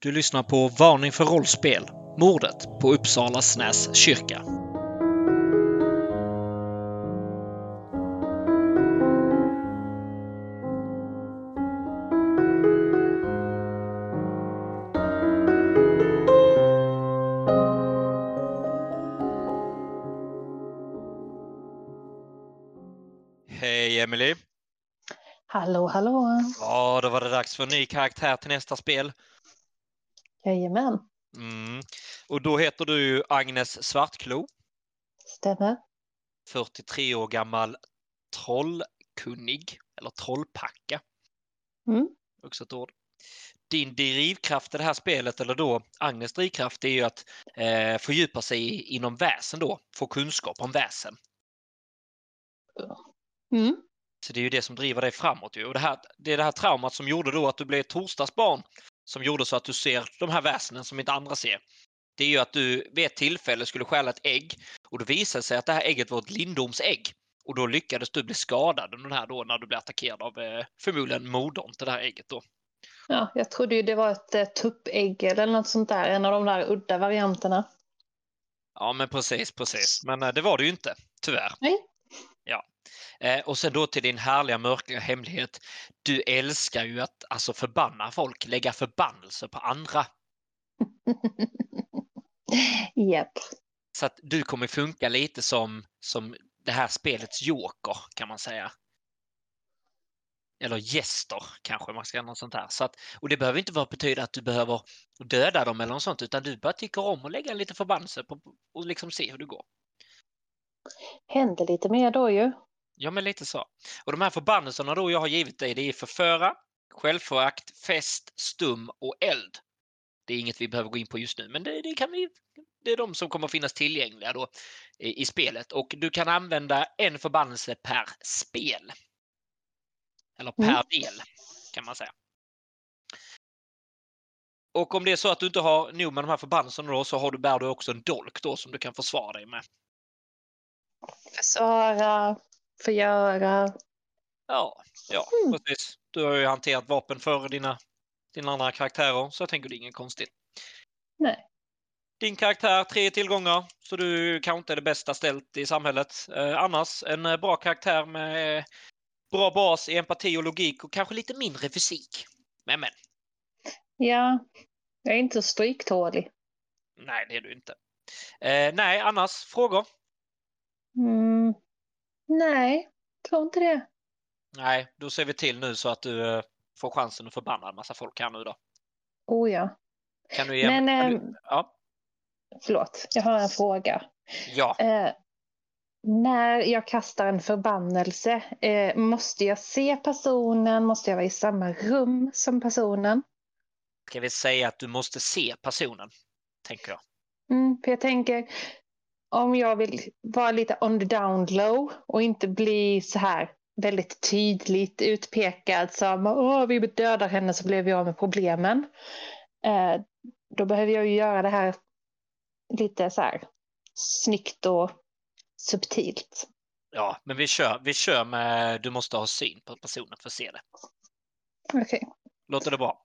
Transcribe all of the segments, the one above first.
Du lyssnar på Varning för rollspel. Mordet på Uppsala Snäs kyrka. Hej Emily! Hallå, hallå! Ja, då var det dags för en ny karaktär till nästa spel. Jajamän, Mm. Och då heter du Agnes Svartklo, stämmer. 43 år gammal trollkunnig, eller trollpacka. Mm. Också ett ord. Din drivkraft i det här spelet, eller då Agnes drivkraft, är ju att eh, fördjupa sig inom väsen då, få kunskap om väsen. Mm. Så det är ju det som driver dig framåt. Ju. Och det, här, det är det här traumat som gjorde då att du blev torsdagsbarn som gjorde så att du ser de här väsenen som inte andra ser. Det är ju att du vid ett tillfälle skulle stjäla ett ägg och då visade det sig att det här ägget var ett lindomsägg. Och då lyckades du bli skadad den här då när du blev attackerad av eh, förmodligen modern till det här ägget då. Ja, jag trodde ju det var ett eh, tuppägg eller något sånt där, en av de där udda varianterna. Ja men precis, precis. Men eh, det var det ju inte, tyvärr. Nej. Eh, och sen då till din härliga mörka hemlighet. Du älskar ju att alltså förbanna folk, lägga förbannelse på andra. Japp. Så att du kommer funka lite som, som det här spelets joker kan man säga. Eller gäster kanske man ska något sånt här. Så att, och det behöver inte vara betyda att du behöver döda dem eller något sånt utan du bara tycker om att lägga lite förbannelse på och liksom se hur det går. Hände lite mer då ju. Ja, men lite så. Och de här förbannelserna då jag har givit dig, det är förföra, självförakt, fest, stum och eld. Det är inget vi behöver gå in på just nu, men det, det kan vi. Det är de som kommer finnas tillgängliga då i, i spelet och du kan använda en förbannelse per spel. Eller per Mm. del kan man säga. Och om det är så att du inte har nog med de här förbannelserna då så har du, bär du också en dolk då som du kan försvara dig med. Försvara, förgöra. Ja, ja Mm. precis. Du har ju hanterat vapen för dina, dina andra karaktärer, så jag tänker det är inget konstigt. Nej. Din karaktär, tre tillgångar, så du kanske inte är det bästa ställt i samhället. Eh, annars en eh, bra karaktär med eh, bra bas i empati och logik och kanske lite mindre fysik. Men men, Ja, jag är inte stryktålig. nej det är du inte. Eh, nej, annars frågor? Mm. Nej, tror inte det. Nej, då ser vi till nu så att du eh, får chansen att förbanna en massa folk här nu då. Oh ja. Kan du ge Men, du, ehm, ja, Förlåt, jag har en fråga. ja, Eh, när jag kastar en förbannelse, eh, måste jag se personen? Måste jag vara i samma rum som personen? ska vi säga att du måste se personen, tänker jag. Mm, för jag tänker, om jag vill vara lite on the down low och inte bli så här väldigt tydligt utpekad som Åh, vi dödar henne så blev vi av med problemen. Eh, då behöver jag ju göra det här lite så här snyggt och subtilt. Ja, men vi kör, vi kör med du måste ha syn på personen för att se det. Okej. Låter det bra?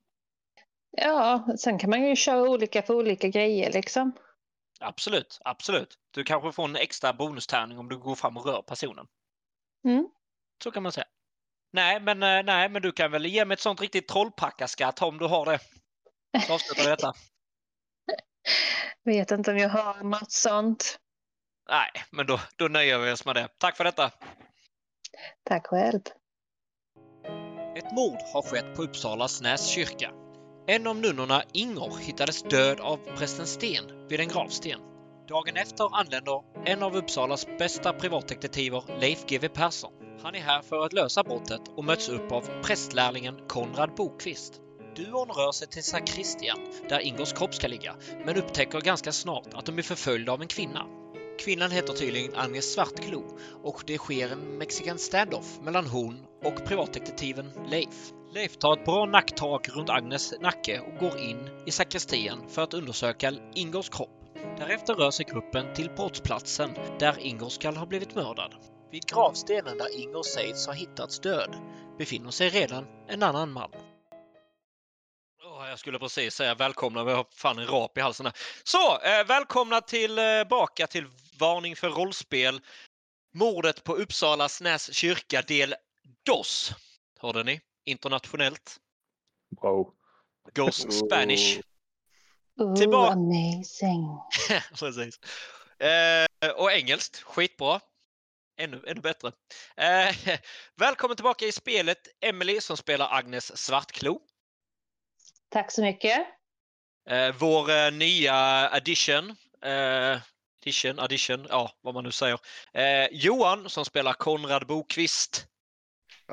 Ja, sen kan man ju köra olika för olika grejer liksom. Absolut, absolut. Du kanske får en extra bonustärning om du går fram och rör personen. Mm. Så kan man säga. Nej, men, eh, nej, men du kan väl ge mig ett sånt riktigt trollpackarskatt om du har det. Så avslutar vi detta. Vet inte om jag har något sånt. Nej, men då, då nöjer vi oss med det. Tack för detta. Tack själv. Ett mord har skett på Uppsala Snäs kyrka. En av nunnorna, Inger, hittades död av prästen Sten vid en gravsten. Dagen efter anländer en av Uppsalas bästa privatdetektiver, Leif GW Persson. Han är här för att lösa brottet och möts upp av prästlärlingen Konrad Bokvist. Duon rör sig till sakristian, där Ingers kropp ska ligga, men upptäcker ganska snart att de är förföljda av en kvinna. Kvinnan heter tydligen Agnes Svartklo och det sker en mexican standoff mellan hon och privatdetektiven Leif. Leif tar ett bra nacktak runt Agnes nacke och går in i sakristian för att undersöka Ingors kropp. Därefter rör sig gruppen till brottsplatsen där Ingor skall ha blivit mördad. Vid gravstenen där Ingor sägs ha hittats död befinner sig redan en annan man. Oh, Jag skulle precis säga välkomna, men jag har fan en rap i halsen här. Så, eh, välkomna tillbaka eh, till Varning för rollspel. Mordet på Uppsala Snäs kyrka del DOS. Hörde ni? Internationellt. Bra. Goes Spanish. Oh, Tillbaka- amazing. Precis. Eh, och engelskt, skitbra. Ännu, ännu bättre. Eh, välkommen tillbaka i spelet Emily som spelar Agnes Svartklo. Tack så mycket. Eh, vår eh, nya addition, eh, addition, addition, ja vad man nu säger. Eh, Johan som spelar Konrad Bokvist.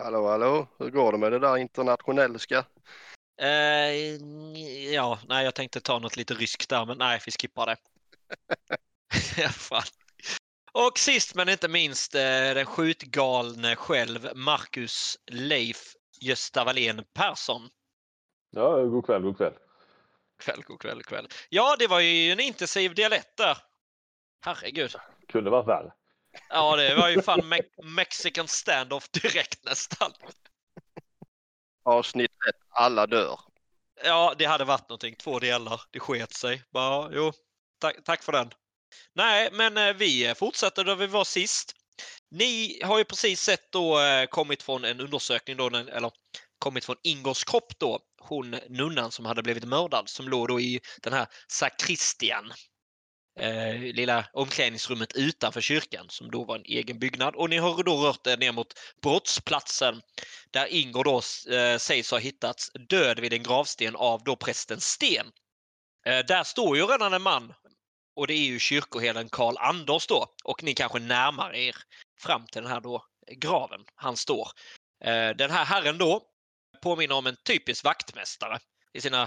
Hallå, hallå, hur går det med det där internationellska? Eh, ja, nej jag tänkte ta något lite ryskt där men nej vi skippar det. Och sist men inte minst eh, den skjutgalne själv Marcus Leif Gösta Wallén Persson. Ja, god kväll, god kväll. Kväll, god kväll, kväll. Ja, det var ju en intensiv dialekt där. Herregud. Kunde varit värre. Ja, det var ju fan me- Mexican standoff direkt nästan. Avsnitt ett, alla dör. Ja, det hade varit någonting. Två delar. Det sket sig. Bara, jo, tack, tack för den. Nej, men eh, vi fortsätter där vi var sist. Ni har ju precis sett då eh, kommit från en undersökning då, eller kommit från Ingors kropp då, hon nunnan som hade blivit mördad som låg då i den här sakristian. Eh, lilla omklädningsrummet utanför kyrkan som då var en egen byggnad och ni har då rört er ner mot brottsplatsen där Ingor då eh, sägs ha hittats död vid en gravsten av då prästen Sten. Eh, där står ju redan en man och det är ju kyrkoherden Karl Anders då och ni kanske närmar er fram till den här då graven han står. Eh, den här herren då påminner om en typisk vaktmästare i sina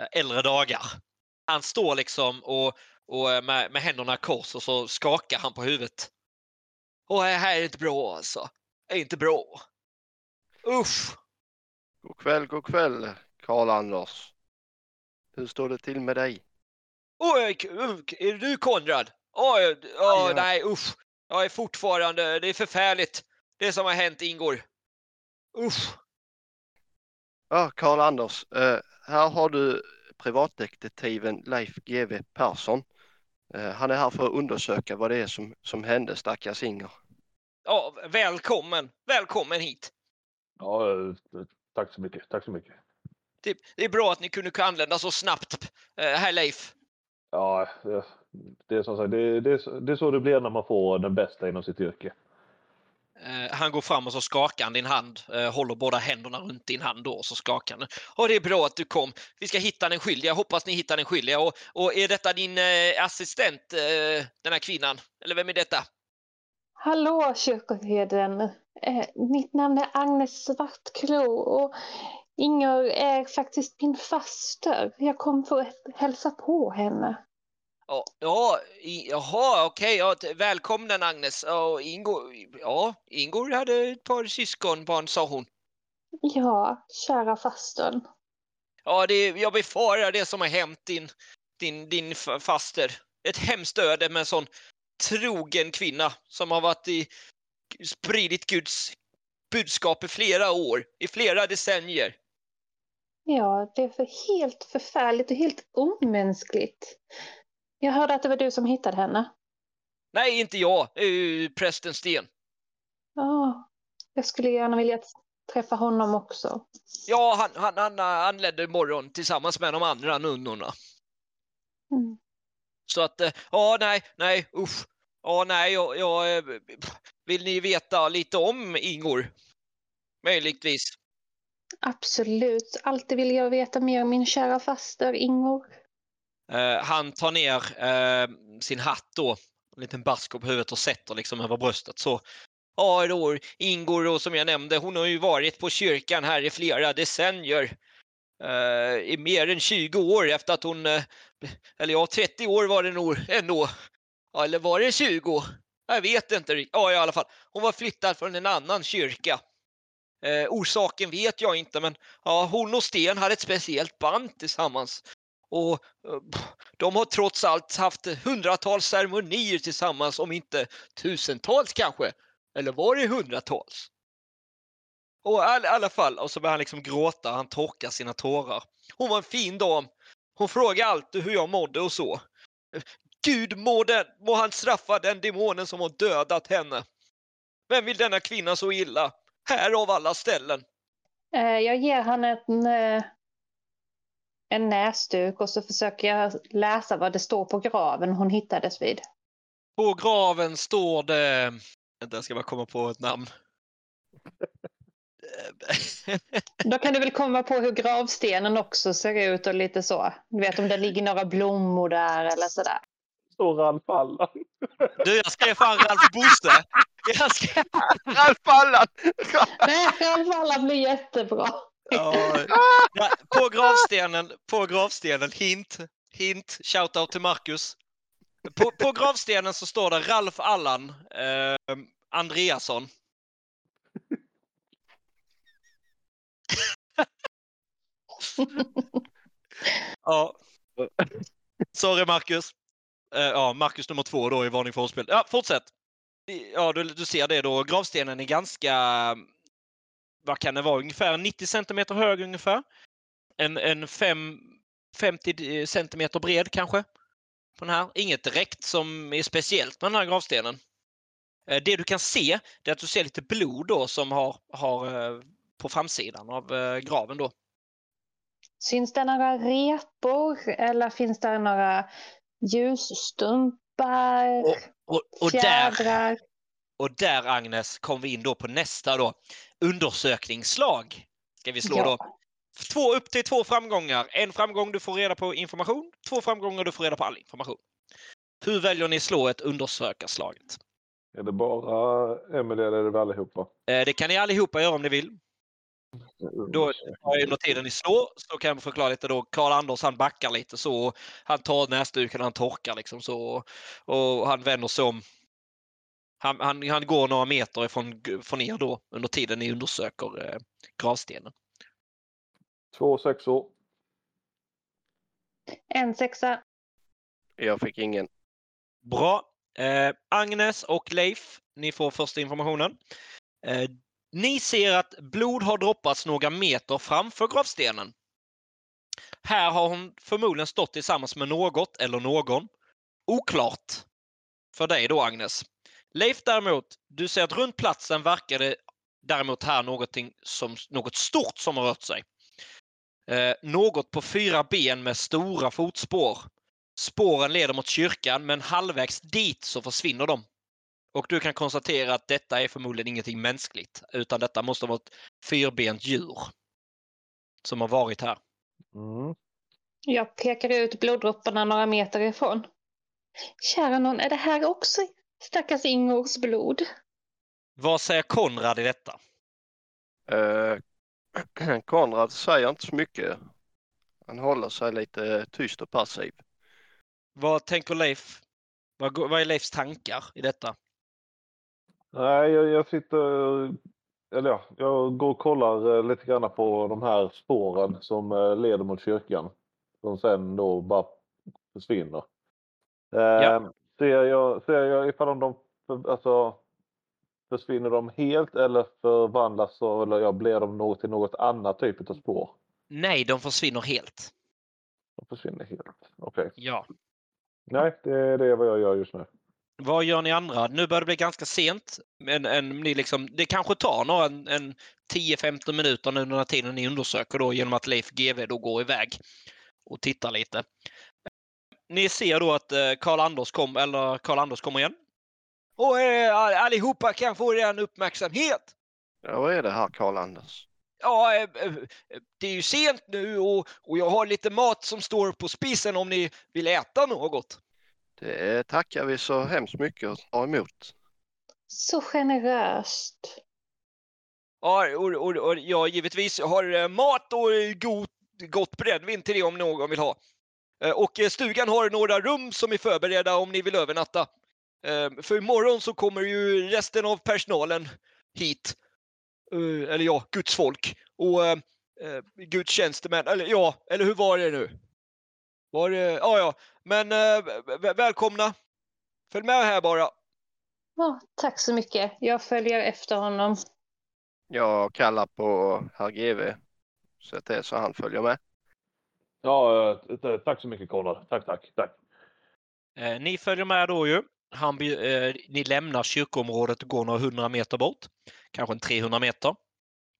eh, äldre dagar. Han står liksom och, och eh, med, med händerna i kors och så skakar han på huvudet. Och det här är inte bra alltså. Det är inte bra. Usch! God kväll, god kväll, Karl-Anders. Hur står det till med dig? K- är du Konrad? Oj, oj, Ja. nej usch. Jag är fortfarande, det är förfärligt. Det som har hänt ingår. Usch. Ja, Karl-Anders, eh, här har du privatdetektiven Leif GW Persson. Eh, han är här för att undersöka vad det är som, som hände stackars Inger. Ja, välkommen, välkommen hit. Ja, eh, tack så mycket, tack så mycket. Det, det är bra att ni kunde anlända så snabbt, eh, herr Leif. Ja, det är som sagt, det, det, det är så det blir när man får den bästa inom sitt yrke. Eh, han går fram och så skakar han din hand, eh, håller båda händerna runt din hand då och så skakar han. Och det är bra att du kom. Vi ska hitta den skyldiga. Hoppas ni hittar den skyldiga. Och, och är detta din eh, assistent, eh, den här kvinnan? Eller vem är detta? Hallå kyrkoherden. Eh, mitt namn är Agnes Svartklo och Inger är faktiskt min faster. Jag kom för att hälsa på henne. Ja, ja i, jaha, okej. ja, välkommen Agnes. Ja, Ingor, ja, Ingor hade ett par syskonbarn, sa hon. Ja, kära fastern. Ja, det, jag befarar det som har hänt din, din, din faster. Ett hemskt öde med en sån trogen kvinna som har varit i, spridit Guds budskap i flera år, i flera decennier. Ja, det är för helt förfärligt och helt omänskligt. Jag hörde att det var du som hittade henne. Nej, inte jag. Uh, prästen Sten. Ja, jag skulle gärna vilja träffa honom också. Ja, han, han, han anlände imorgon tillsammans med de andra nunnorna. Mm. Så att, eh, ja, nej, nej, usch. Ja, nej, jag, jag, eh, vill ni veta lite om Ingor? Möjligtvis. Absolut. Alltid vill jag veta mer om min kära faster Ingor. Eh, han tar ner eh, sin hatt då, en liten basker på huvudet och sätter liksom över bröstet. Så, ja då, ingår, då, som jag nämnde, hon har ju varit på kyrkan här i flera decennier. Eh, I mer än 20 år efter att hon, eh, eller ja, 30 år var det nog ändå. Ja, eller var det 20? Jag vet inte. Ja, i alla fall. Hon var flyttad från en annan kyrka. Eh, orsaken vet jag inte, men ja, hon och Sten hade ett speciellt band tillsammans. Och eh, de har trots allt haft hundratals ceremonier tillsammans, om inte tusentals kanske. Eller var det hundratals? Och i all, alla fall, och så börjar han liksom gråta, han torkar sina tårar. Hon var en fin dam. Hon frågade alltid hur jag mådde och så. Gud må, den, må han straffa den demonen som har dödat henne. Vem vill denna kvinna så illa? Här av alla ställen. Eh, jag ger han en, eh, en näsduk och så försöker jag läsa vad det står på graven hon hittades vid. På graven står det... Vänta, jag ska bara komma på ett namn. Då kan du väl komma på hur gravstenen också ser ut och lite så. Du vet om det ligger några blommor där eller sådär. Står Ralf Allan. Du, jag skrev fan Ralf Bosse. Jag skrev... Ralf Allan! Nej, i alla fall blir jättebra. Ja, på gravstenen, på gravstenen, hint, hint, shoutout till Marcus. På, på gravstenen så står det Ralf Allan eh, Andreasson. Ja. Sorry Marcus. Eh, ja, Marcus nummer två då i varning för åspel. Ja, fortsätt. Ja, du, du ser det då. Gravstenen är ganska, vad kan det vara, ungefär 90 centimeter hög ungefär. En, en fem, 50 centimeter bred kanske. På den här. Inget direkt som är speciellt med den här gravstenen. Eh, Det du kan se, det är att du ser lite blod då som har, har eh, på framsidan av eh, graven då. Syns det några repor eller finns det några ljusstumpar, Och, och, och där fjädrar? Och där Agnes kom vi in då på nästa då. Undersökningsslag ska vi slå då. Ja. Två upp till två framgångar. En framgång du får reda på information. Två framgångar du får reda på all information. Hur väljer ni slå ett undersökarslaget? Är det bara Emelie eller är det vi allihopa? Eh, Det kan ni allihopa göra om ni vill. Då under tiden ni slår så kan jag förklara lite då. Karl Anders han backar lite så. Han tar näsduken och han torkar liksom så. Och han vänder sig om. Han, han, han går några meter ifrån, från er då under tiden ni undersöker eh, gravstenen. Två sexor. En sexa. Jag fick ingen. Bra. Eh, Agnes och Leif, ni får första informationen. Eh, ni ser att blod har droppats några meter framför gravstenen. Här har hon förmodligen stått tillsammans med något eller någon. Oklart för dig då Agnes. Leif däremot, du ser att runt platsen verkar det däremot här någonting som, något stort som har rört sig. Eh, något på fyra ben med stora fotspår. Spåren leder mot kyrkan men halvvägs dit så försvinner de. Och du kan konstatera att detta är förmodligen ingenting mänskligt utan detta måste vara ett fyrbent djur som har varit här. Mm. Jag pekar ut bloddropparna några meter ifrån. Kära någon, är det här också stackars Ingors blod? Vad säger Konrad i detta? Eh, Konrad säger inte så mycket. Han håller sig lite tyst och passiv. Vad tänker Leif? Vad, vad är Leifs tankar i detta? Nej, jag, jag sitter... Eller ja, jag går och kollar eh, lite grann på de här spåren som eh, leder mot kyrkan. Som sen då bara försvinner. Eh, Ja. Ser, jag, ser jag ifall de för- alltså, försvinner de helt eller förvandlas så, eller ja, blir de något till något annat typ av spår? Nej, de försvinner helt. De försvinner helt. Okej. Ja. Nej, det är det vad jag gör just nu. Vad gör ni andra? Nu börjar det bli ganska sent. Men, en, ni liksom, det kanske tar några en, en 10-15 minuter nu under den tiden ni undersöker då genom att Leif GV då går iväg och tittar lite. Ni ser då att eh, Karl Anders kom, eller Karl Anders kommer igen. Och eh, allihopa kan få er uppmärksamhet. Ja, vad är det här Karl-Anders? Ja, eh, det är ju sent nu och, och jag har lite mat som står på spisen om ni vill äta något. Det tackar vi så hemskt mycket och tar emot. Så generöst. Ja, och, och, och ja, givetvis jag har mat och god, gott brännvin till det om någon vill ha. Eh, Och eh, stugan har några rum som är förberedda om ni vill övernatta. Eh, För imorgon så kommer ju resten av personalen hit. Eh, Eller ja, Guds folk. Och Guds tjänstemän. Eller ja, eller hur var det nu? Var det, ja ja, men välkomna. Följ med här bara. Ja, tack så mycket. Jag följer efter honom. Jag kallar på herr GV så att det är så han följer med. Ja, eh, tack så mycket Konrad. Tack, tack, tack. Eh, ni följer med då ju. Han, eh, ni lämnar kyrkoområdet och går några hundra meter bort. Kanske en 300 meter.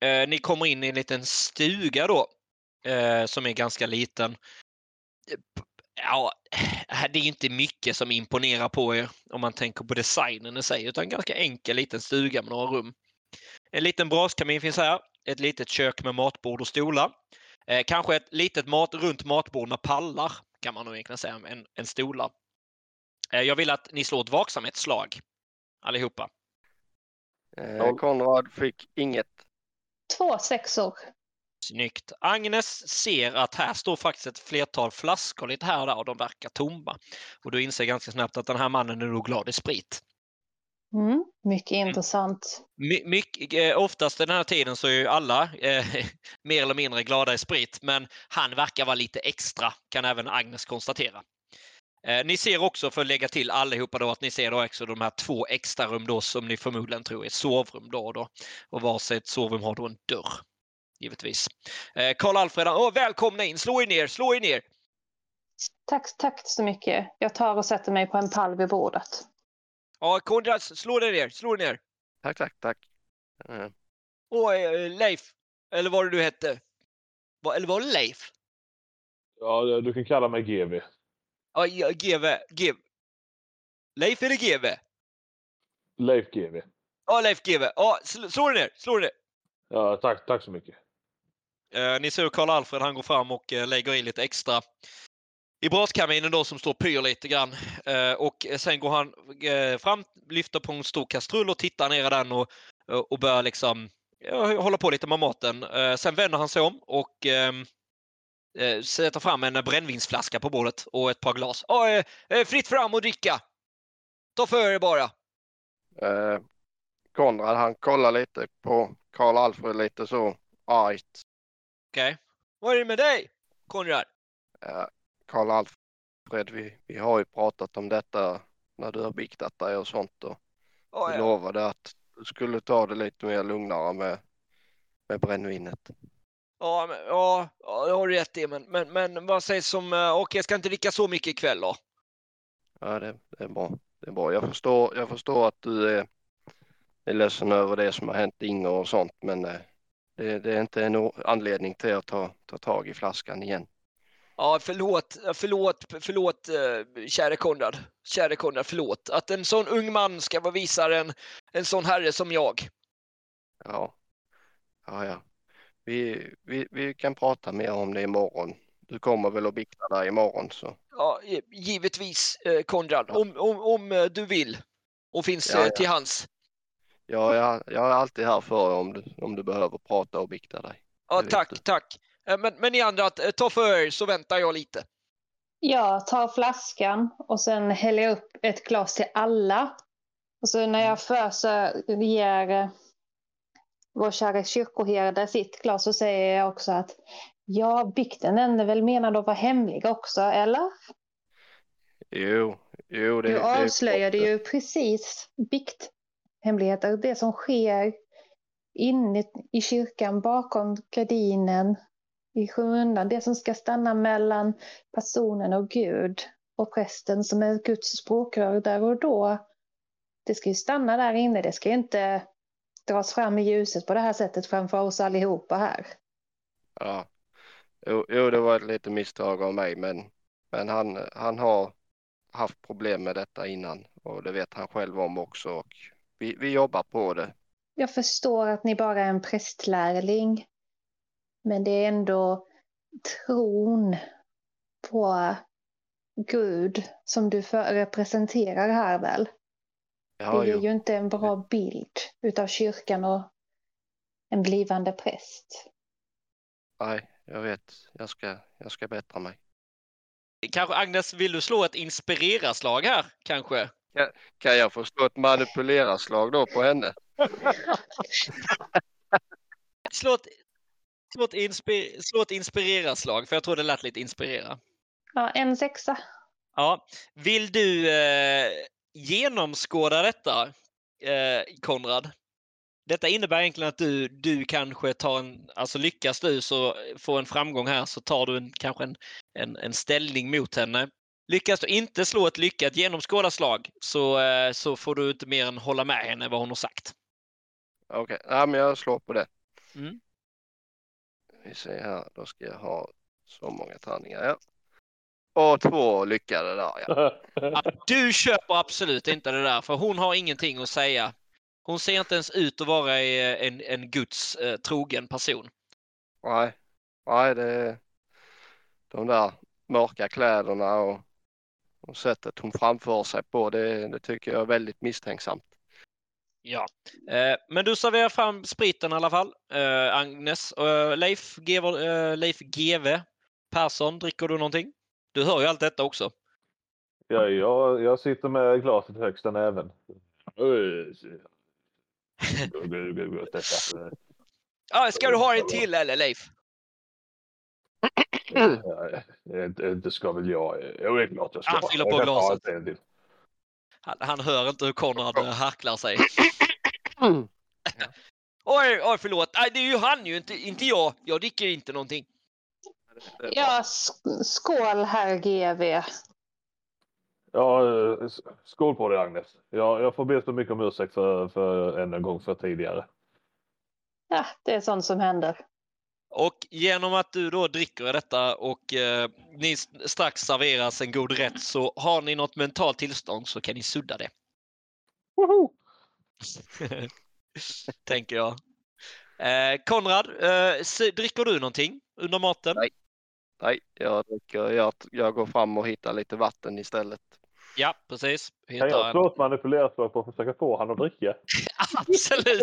Eh, ni kommer in i en liten stuga då. Eh, som är ganska liten. Eh, ja, eh, det är inte mycket som imponerar på er om man tänker på designen i sig, utan en ganska enkel liten stuga med några rum. En liten braskamin finns här. Ett litet kök med matbord och stolar. Eh, kanske ett litet mat, runt matbord med pallar kan man nog egentligen säga, en, en stolar. Eh, jag vill att ni slår ett vaksamhetsslag allihopa. Eh, Konrad fick inget. Två sexor. Snyggt. Agnes ser att här står faktiskt ett flertal flaskor lite här och där och de verkar tomma. Och du inser ganska snabbt att den här mannen är nog glad i sprit. Mm, mycket intressant. My, mycket, eh, oftast den här tiden så är ju alla eh, mer eller mindre glada i sprit, men han verkar vara lite extra, kan även Agnes konstatera. Eh, ni ser också, för att lägga till allihopa då, att ni ser då också de här två extra rum då som ni förmodligen tror är sovrum då och då. Och varsitt sovrum har då en dörr. Givetvis. Eh, Karl Alfred, åh, välkomna in! Slå er ner, slå er ner! Tack, tack så mycket. Jag tar och sätter mig på en pall vid bordet. Ja, Konrad, slå dig ner, slå dig ner! Tack, tack, tack. Eh, Och eh, Leif, eller vad du hette? Va- Eller var det Leif? Ja, du kan kalla mig GV. Ja, ja, GV. GV. Leif eller GV? Leif GV. Ja, Leif GV. Ja, sl- slå dig ner, slå dig ner. Ja, tack, tack så mycket. Eh, ni ser hur Karl Alfred han går fram och eh, lägger i lite extra i braskaminen då som står och pyr lite grann. Eh, och sen går han eh, fram, lyfter på en stor kastrull och tittar ner i den och, och börjar liksom ja, hålla på lite med maten. Eh, sen vänder han sig om och ehm, eh, sätter fram en brännvinsflaska på bordet och ett par glas. Eh, eh, fritt fram och dricka! Ta för er bara! eh, Konrad han kollar lite på Karl Alfred lite så argt. Okej. Vad är det med dig, Konrad? Karl Alfred, vi, vi har ju pratat om detta när du har biktat dig och sånt och du ja. lovade att du skulle ta det lite mer lugnare med, med brännvinet. Ja, men, ja, ja, det har du rätt i. Men, men, men vad sägs om... eh, Okej, jag ska inte dricka så mycket ikväll då? Ja, det, det är bra. Det är bra. Jag förstår, jag förstår att du är, är ledsen över det som har hänt Inger och sånt, men eh, det, det är inte en anledning till att ta, ta tag i flaskan igen. Ja, förlåt, förlåt, förlåt, eh, käre Konrad. Käre Konrad, förlåt. Att en sån ung man ska vara visare en, en sån herre som jag. Ja, ja, ja. Vi, vi, vi kan prata mer om det imorgon. Du kommer väl att bikta där imorgon så. Ja, gi- givetvis, eh, Konrad. Om, om, om eh, du vill. Och finns Ja, ja. till hands. Ja, jag, jag är alltid här för om du, om du behöver prata och bikta dig. Ja, tack, tack. Eh, Men, men ni andra, eh, ta för er så väntar jag lite. Jag tar flaskan och sen häller jag upp ett glas till alla. Och så när jag föser ger eh, vår kära kyrkoherde sitt glas så säger jag också att ja, bikten är väl menad att vara hemlig också, eller? Jo, jo, det, Du det avslöjade klart. ju precis bikthemligheter, det som sker inne i kyrkan bakom gardinen i skymundan, det som ska stanna mellan personen och Gud och prästen som är Guds språkrör där och då. Det ska ju stanna där inne, det ska ju inte dras fram i ljuset på det här sättet framför oss allihopa här. Ja. Jo, jo, det var ett litet misstag av mig, men, men han, han har haft problem med detta innan och det vet han själv om också. Och vi, vi jobbar på det. Jag förstår att ni bara är en prästlärling. Men det är ändå tron på Gud som du representerar här väl? Ja, det ger jo. ju inte en bra bild utav kyrkan och en blivande präst. Nej, jag vet. Jag ska, jag ska bättra mig. Kanske Agnes, vill du slå ett inspirera-slag här kanske? Kan jag få slå ett manipulera-slag då på henne? Slå ett, slå ett, inspi- slå ett inspirera-slag, för jag tror det lät lite inspirera. Ja, en sexa. Ja. Vill du eh, genomskåda detta, eh, Konrad? detta innebär egentligen att du, du kanske tar en, alltså lyckas du så få en framgång här så tar du en, kanske en, en, en ställning mot henne. Lyckas du inte slå ett lyckat genomskådarslag så, eh, så får du inte mer än hålla med henne vad hon har sagt. Okej, ja, men jag slår på det. Mm. Vi ser här, då ska jag ha så många tärningar. Ja. Och två lyckade där ja. Ja, Du köper absolut inte det där för hon har ingenting att säga. Hon ser inte ens ut att vara eh, en, en Guds eh, trogen person. Nej, nej det de där mörka kläderna och, och sättet hon framför sig på det, det tycker jag är väldigt misstänksamt. Ja, eh, men du serverar fram spriten i alla fall, eh, Agnes. Eh, Leif, GV, eh, Leif GV Persson, dricker du någonting? Du hör ju allt detta också. Ja, jag, jag sitter med glaset högsta näven. Ah, ska du ha en till eller Leif? Inte, inte ska väl jag. Jo, det är klart jag ska. Han fyller på glaset. Han, han hör inte hur Konrad eh, harklar sig. Oj, oj, förlåt. Nej, det är ju han ju, inte, inte jag. Jag dricker inte någonting. Ja, sk- skål herr GV. Ja, skål på dig Agnes. Ja, jag får be så mycket om ursäkt för, för än en gång för tidigare. Ja, det är sånt som händer. Genom att du då dricker detta och eh, ni strax serveras en god rätt så har ni något mentalt tillstånd så kan ni sudda det. Tänker jag. Eh, Konrad, eh, dricker du någonting under maten? Nej. Nej, jag, dricker, jag, jag går fram och hittar lite vatten istället. Ja, precis. Kan Hittar jag en- slå ett manipulerarslag på att försöka få han att dricka? Absolut!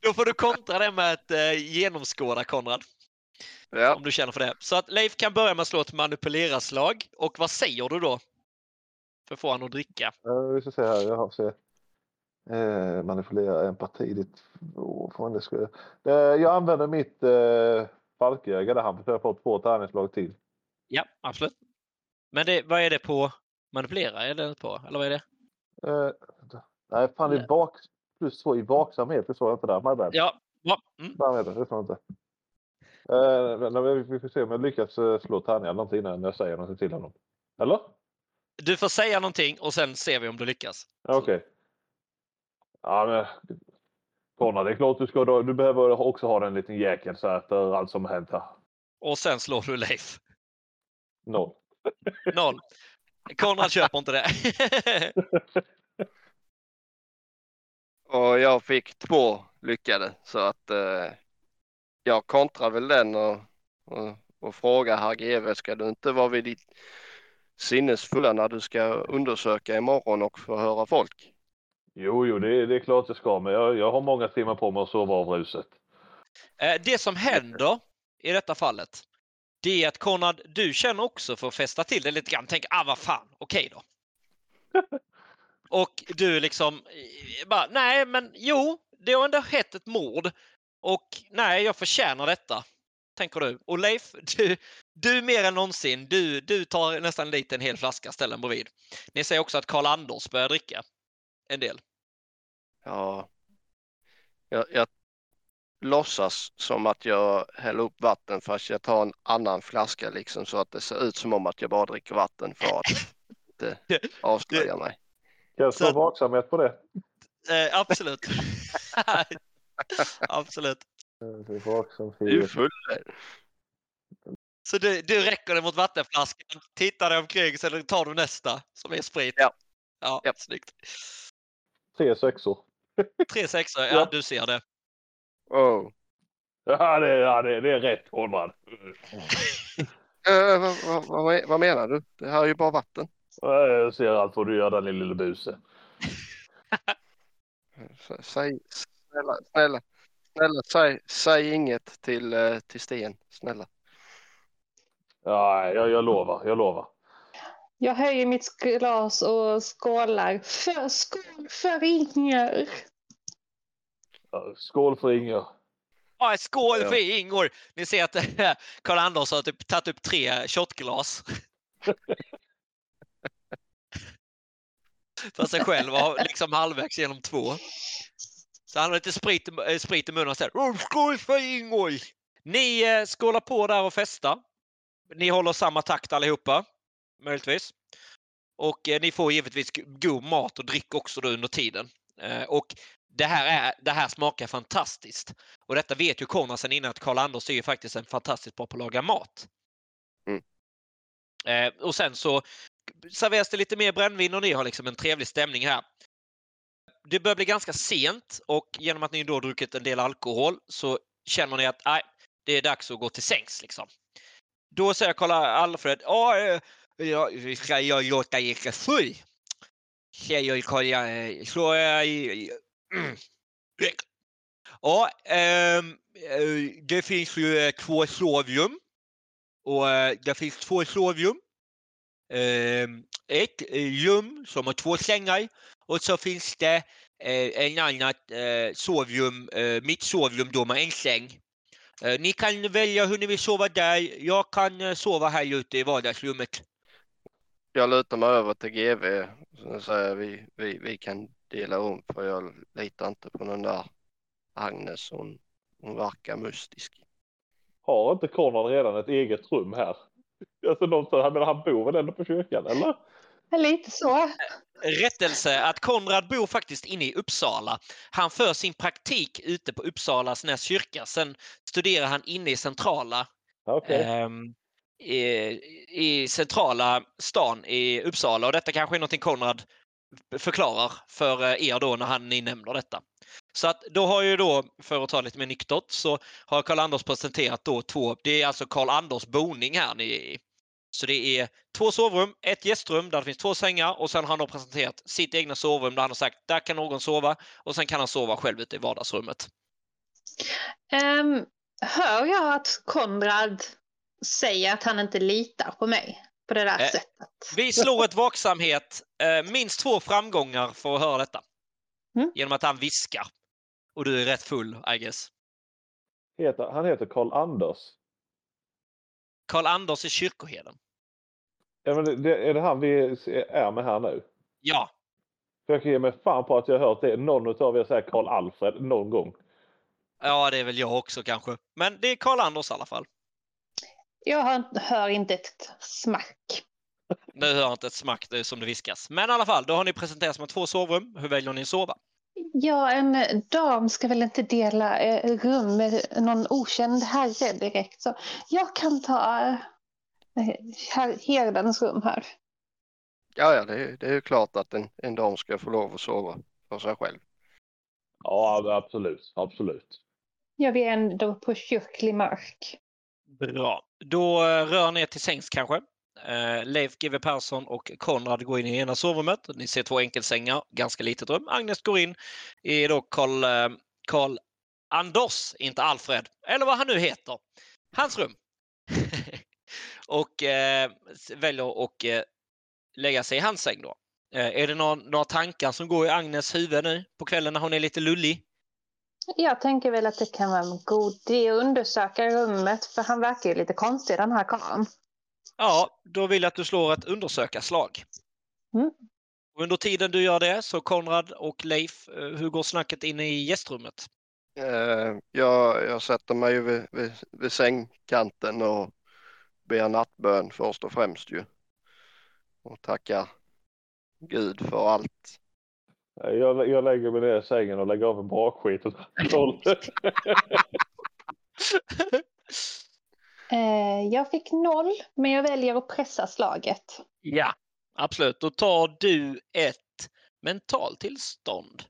Då får du kontra det med att eh, genomskåda Konrad, Ja, om du känner för det. Så att Leif kan börja med att slå ett manipuleraslag. Och vad säger du då? För att få han att dricka. Uh, vi ska se här. Jag har se. Eh, manipulera empati. Ditt... Oh, fan, det ska... eh, jag använder mitt eh, falköga där han försöker få två tärningslag till. Ja, absolut. Men det, vad är det på manipulera? Är det på? Eller vad är det? Eh, nej, fan i Nej. bak... Plus två i vaksamhet. Det står jag inte där. My bad. Ja, ja. Mm. Med det. Det står inte. Men vi, får se om jag lyckas eh, slå tärningar någonting innan jag säger någonting till honom. Eller? Du får säga någonting och sen ser vi om du lyckas. Okej. Ja, men... Konrad, det är klart du ska. då- Du behöver också ha en liten jäkel så efter allt som hänt här. Och sen slår du Leif. Noll. Noll. Konrad köper inte det. och jag fick två lyckade så att eh, jag kontrar väl den och, och, och frågar herr GV, ska du inte vara vid ditt sinnesfulla när du ska undersöka imorgon och förhöra folk? Jo, jo, det, är- det är klart jag ska, men jag, jag har många timmar på mig att sova av ruset. Eh, Det som händer i detta fallet, det är att Konrad, du känner också för att fästa till det lite grann. Tänk, ah vad fan, okej då. Och du liksom eh, bara, nej men jo, det har ändå skett ett mord. Och nej, jag förtjänar detta. Tänker du. Och Leif, du, du mer än någonsin, du, du tar nästan dit en hel flaska, ställer den bredvid. Ni ser också att Karl Anders börjar dricka en del. Ja, jag, jag låtsas som att jag häller upp vatten fast jag tar en annan flaska liksom så att det ser ut som om att jag bara dricker vatten för att inte avslöja mig. Kan jag slå vaksamhet på det? Eh, absolut. absolut. Du är full. Så du, du räcker det mot vattenflaskan, tittar dig omkring, sen tar du nästa som är sprit. Ja. Ja, Ja. snyggt. Tre sexor. Tre sexor, ja, Ja. du ser det. Oh. Ja, det, ja, det, det är rätt, Konrad. Eh, vad, vad, vad, vad menar du? Det här är ju bara vatten. Ja, Jag ser allt vad du gör, den lille buse. Säg, snälla, snälla, snälla säg, säg inget till, eh, till Sten. Snälla. Ja, jag, jag lovar, jag lovar. Jag höjer mitt glas och skålar. För, skål för Inger! Skål för Inger. Ja, skål Ja. för Ingor! Ni ser att Karl Anders har typ tagit upp tre shotglas. för sig själv och liksom halvvägs genom två. Så han har lite sprit, eh, sprit i munnen och säger "Åh, Skål för Ingoj! Ni eh, skålar på där och festar. Ni håller samma takt allihopa, möjligtvis. Och eh, ni får givetvis god mat och dryck också då under tiden. Eh, och det här, är, det här smakar fantastiskt. Och detta vet ju Konrad sen innan att Karl-Anders är ju faktiskt en fantastiskt bra på att laga mat. Mm. Eh, och sen så serveras det lite mer brännvin och ni har liksom en trevlig stämning här. Det börjar bli ganska sent och genom att ni då druckit en del alkohol så känner ni att nej, det är dags att gå till sängs. Liksom. Då säger Karl Alfred, ja, eh, jag ska jag låta er full? Säger Karl, eh, så eh. Ja, ehm, eh, det finns ju eh, två sovrum. Och eh, det finns två sovrum. Ehm, ett rum som har två sängar och så finns det eh, en annat sovrum, mitt sovrum då med en säng. Ni kan välja hur ni vill sova där. Jag kan sova här ute i vardagsrummet. Jag lutar mig över till GV och säger vi, vi, vi kan dela rum för jag litar inte på den där Agnes. Hon, hon verkar mystisk. Har inte Konrad redan ett eget rum här? Alltså någonstans, men han bor väl ändå på kyrkan, eller? Lite så. Rättelse att Konrad bor faktiskt inne i Uppsala. Han för sin praktik ute på Uppsalas Näs kyrka. Sen studerar han inne i centrala Okej. ehm, i, i centrala stan i Uppsala och detta kanske är någonting Konrad förklarar för eh, er då när han ni nämner detta. Så att då har ju då, för att ta lite mer nyktert, så har Karl-Anders presenterat då två, det är alltså Karl-Anders boning här ni är i. Så det är två sovrum, ett gästrum där det finns två sängar och sen har han då presenterat sitt egna sovrum där han har sagt där kan någon sova och sen kan han sova själv ute i vardagsrummet. Um, hör jag att Konrad säger att han inte litar på mig på det där Eh, sättet? Vi slår ett vaksamhet, eh, minst två framgångar för att höra detta. Mm. Genom att han viskar. Och du är rätt full, I guess. Heter, han heter Karl Anders. Karl-Anders är kyrkoherden. Ja, men det- det, är det han vi är med här nu? Ja, För jag kan ge mig fan på att jag har hört det. Någon av er säger Karl Alfred någon gång. ja det är väl jag också kanske. Men det är Karl-Anders i alla fall. Jag hör, hör inte ett smack. Nu hör inte ett smack det är som det viskas. Men i alla fall, då har ni presenterat som två sovrum. Hur väljer ni att sova? Ja, en dam ska väl inte dela eh, rum med någon okänd herre direkt. Så jag kan ta eh, her- herdens rum här. Ja, ja, det, är- det är ju klart att en, en dam ska få lov att sova för sig själv. Ja, absolut. Absolut. Jag är ändå på kyrklig mark. Bra. Då eh, rör ner till sängs kanske. Eh, Leif GW Persson och Konrad går in i ena sovrummet. Ni ser två enkelsängar, ganska litet rum. Agnes går in i då Karl, eh, Karl Anders, inte Alfred, eller vad han nu heter, hans rum. och eh, väljer att eh, lägga sig i hans säng då. Eh, är det några, några tankar som går i Agnes huvud nu på kvällen när hon är lite lullig? Jag tänker väl att det kan vara en god idé att undersöka rummet för han verkar ju lite konstig den här karln. Ja, då vill jag att du slår ett undersökarslag. Mm. Och Under tiden du gör det så Konrad och Leif, eh, hur går snacket inne i gästrummet? Eh, jag, jag sätter mig ju vid, vid, vid sängkanten och ber nattbön först och främst ju. Och tackar Gud för allt. Jag, jag lägger mig ner i sängen och lägger av en bakskit och drar Eh, jag fick noll, men jag väljer att pressa slaget. Ja, absolut. Då tar du ett mentalt tillstånd.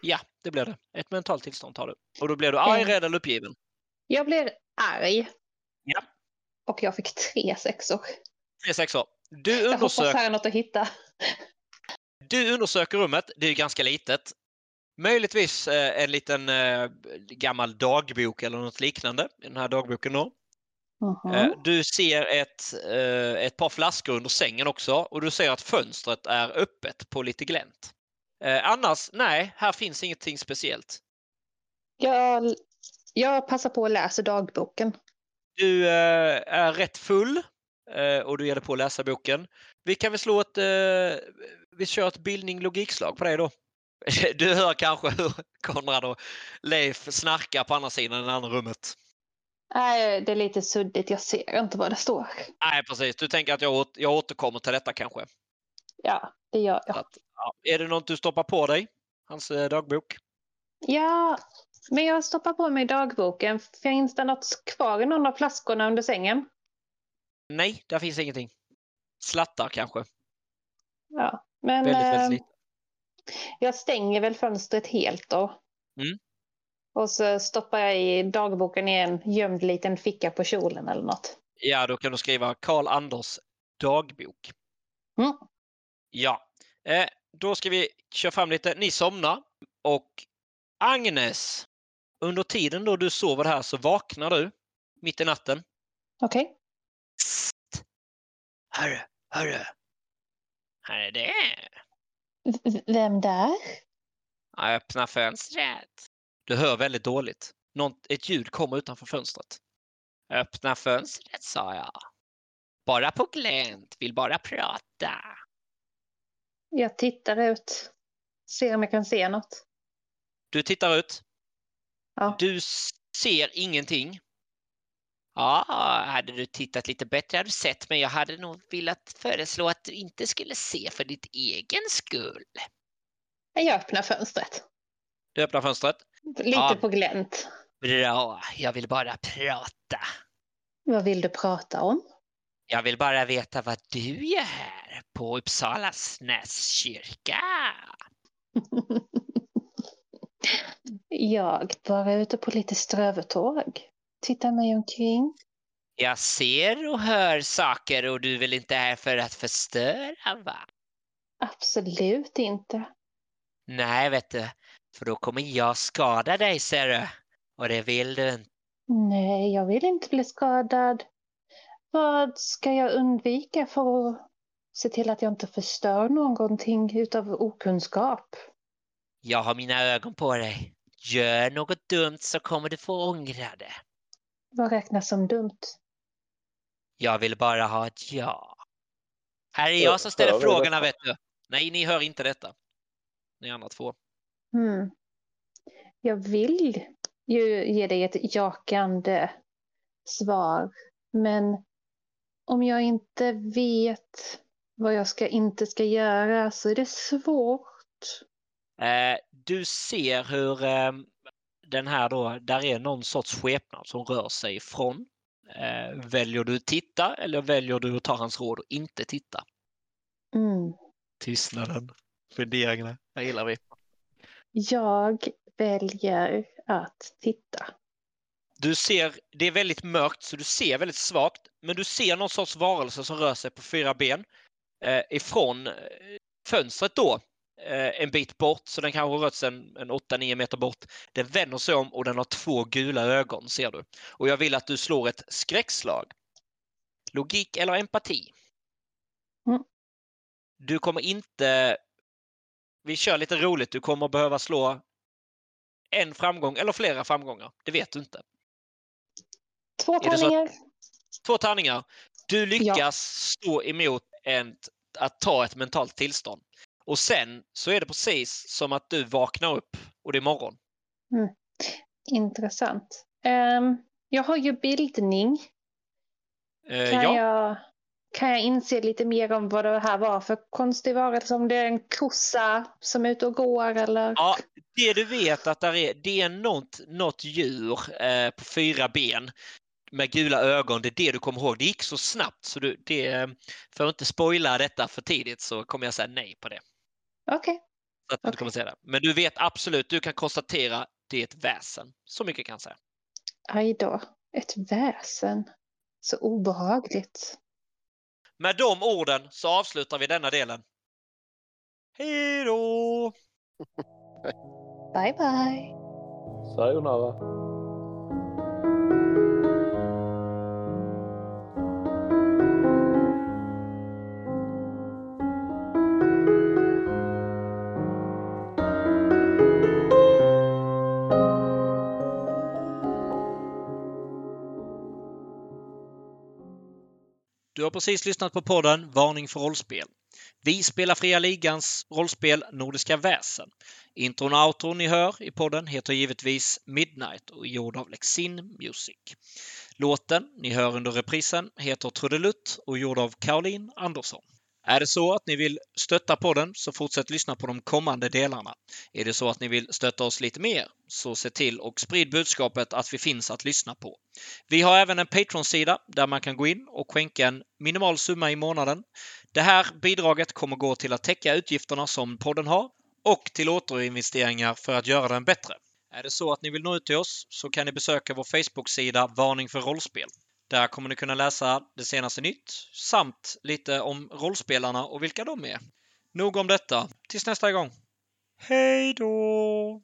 Ja, det blir det. Ett mentalt tillstånd tar du. Och då blir du arg, Mm. rädd eller uppgiven. Jag blir arg. Ja. Och jag fick tre sexor. Tre sexor. Du, Jag hoppas här är något att hitta. Du undersöker rummet. Det är ganska litet. Möjligtvis eh, en liten eh, gammal dagbok eller något liknande i den här dagboken då. Eh, Du ser ett, ett par flaskor under sängen också och du ser att fönstret är öppet på lite glänt. Annars, nej, här finns ingenting speciellt. Jag, jag passar på att läsa dagboken. Du är rätt full och du ger dig på att läsa boken. Vi kan väl slå ett, vi kör ett bildning logikslag på dig då. Du hör kanske hur Konrad och Leif snarkar på andra sidan i det andra rummet. Nej, det är lite suddigt. Jag ser inte vad det står. Nej, precis. Du tänker att jag, åt, jag återkommer till detta kanske? Ja, det gör jag. Att, ja. Är det något du stoppar på dig? Hans eh, dagbok? Ja, men jag stoppar på mig dagboken. Finns det något kvar i någon av flaskorna under sängen? Nej, där finns ingenting. Slattar kanske. Ja, men Väldigt, väldigt lite. jag stänger väl fönstret helt då. Mm. Och så stoppar jag i dagboken i en gömd liten ficka på kjolen eller något. Ja, då kan du skriva Karl Anders dagbok. Mm. Ja, eh, då ska vi köra fram lite. Ni somnar och Agnes, under tiden då du sover här så vaknar du mitt i natten. Okej. Psst! Hörru, hörru! Här är det! V- Vem där? Jag öppnar fönstret. Du hör väldigt dåligt. Något, ett ljud kommer utanför fönstret. Öppna fönstret, sa jag. Bara på glänt, vill bara prata. Jag tittar ut. Ser om jag kan se något. Du tittar ut. Ja. Du ser ingenting. Ja, hade du tittat lite bättre hade du sett, men jag hade nog velat föreslå att du inte skulle se för ditt egen skull. Jag öppnar fönstret. Du öppnar fönstret. Lite Ja. på glänt. Bra, jag vill bara prata. Vad vill du prata om? Jag vill bara veta vad du gör här på Uppsala Snäskyrka. jag bara är ute på lite strövetåg. Tittar mig omkring. Jag ser och hör saker och du väl inte här för att förstöra va? Absolut inte. Nej, vet du, för då kommer jag skada dig ser du. Och det vill du inte. Nej, jag vill inte bli skadad. Vad ska jag undvika för att se till att jag inte förstör någonting utav okunskap? Jag har mina ögon på dig. Gör något dumt så kommer du få ångra det. Vad räknas som dumt? Jag vill bara ha ett ja. Här är jag som ställer frågorna, vet du. Nej, ni hör inte detta. Ni andra två. Hmm. Jag vill ju ge dig ett jakande svar, men om jag inte vet vad jag ska, inte ska göra så är det svårt. Eh, du ser hur eh, den här då, där är någon sorts skepnad som rör sig ifrån. Eh, väljer du att titta eller väljer du att ta hans råd och inte titta? Mm. Tystnaden, funderingarna, det gillar vi. Jag väljer att titta. Du ser, det är väldigt mörkt så du ser väldigt svagt, men du ser någon sorts varelse som rör sig på fyra ben eh, ifrån eh, fönstret då. Eh, en bit bort, så den kanske sig en, en 8-9 meter bort. Den vänder sig om och den har två gula ögon ser du. Och jag vill att du slår ett skräckslag. Logik eller empati? Mm. Du kommer inte... Vi kör lite roligt. Du kommer behöva slå en framgång eller flera framgångar. Det vet du inte. Två så att- tärningar. Två tärningar. Du lyckas stå emot en, att ta ett mentalt tillstånd. Och sen så är det precis som att du vaknar upp och det är morgon. Intressant. Ehm, jag har ju bildning. Eh, Kan, ja, jag, kan jag inse lite mer om vad det här var för konstig varelse? Om det är en kossa som är ute och går eller? Ja. det du vet att där är, det är något, något djur eh, på fyra ben med gula ögon. Det är det du kommer ihåg. Det gick så snabbt så du, det, för att inte spoila detta för tidigt så kommer jag säga nej på det. Okej. Så att du kommer säga det. Men du vet absolut, du kan konstatera det är ett väsen. Så mycket kan jag säga. Aj då. Ett väsen. Så obehagligt. Med de orden så avslutar vi denna delen. Hej då! Bye bye. Sayonara. Du har precis lyssnat på podden Varning för rollspel. Vi spelar Fria Ligans rollspel Nordiska väsen. Intron och outron ni hör i podden heter givetvis Midnight och är gjord av Lexin Music. Låten ni hör under reprisen heter Trudelutt och är gjord av Caroline Andersson. Är det så att ni vill stötta podden så fortsätt lyssna på de kommande delarna. Är det så att ni vill stötta oss lite mer så se till och sprid budskapet att vi finns att lyssna på. Vi har även en Patreon-sida där man kan gå in och skänka en minimal summa i månaden. Det här bidraget kommer gå till att täcka utgifterna som podden har och till återinvesteringar för att göra den bättre. Är det så att ni vill nå ut till oss så kan ni besöka vår Facebook-sida Varning för rollspel. Där kommer ni kunna läsa det senaste nytt samt lite om rollspelarna och vilka de är. Nog om detta. Tills nästa gång. Hej då!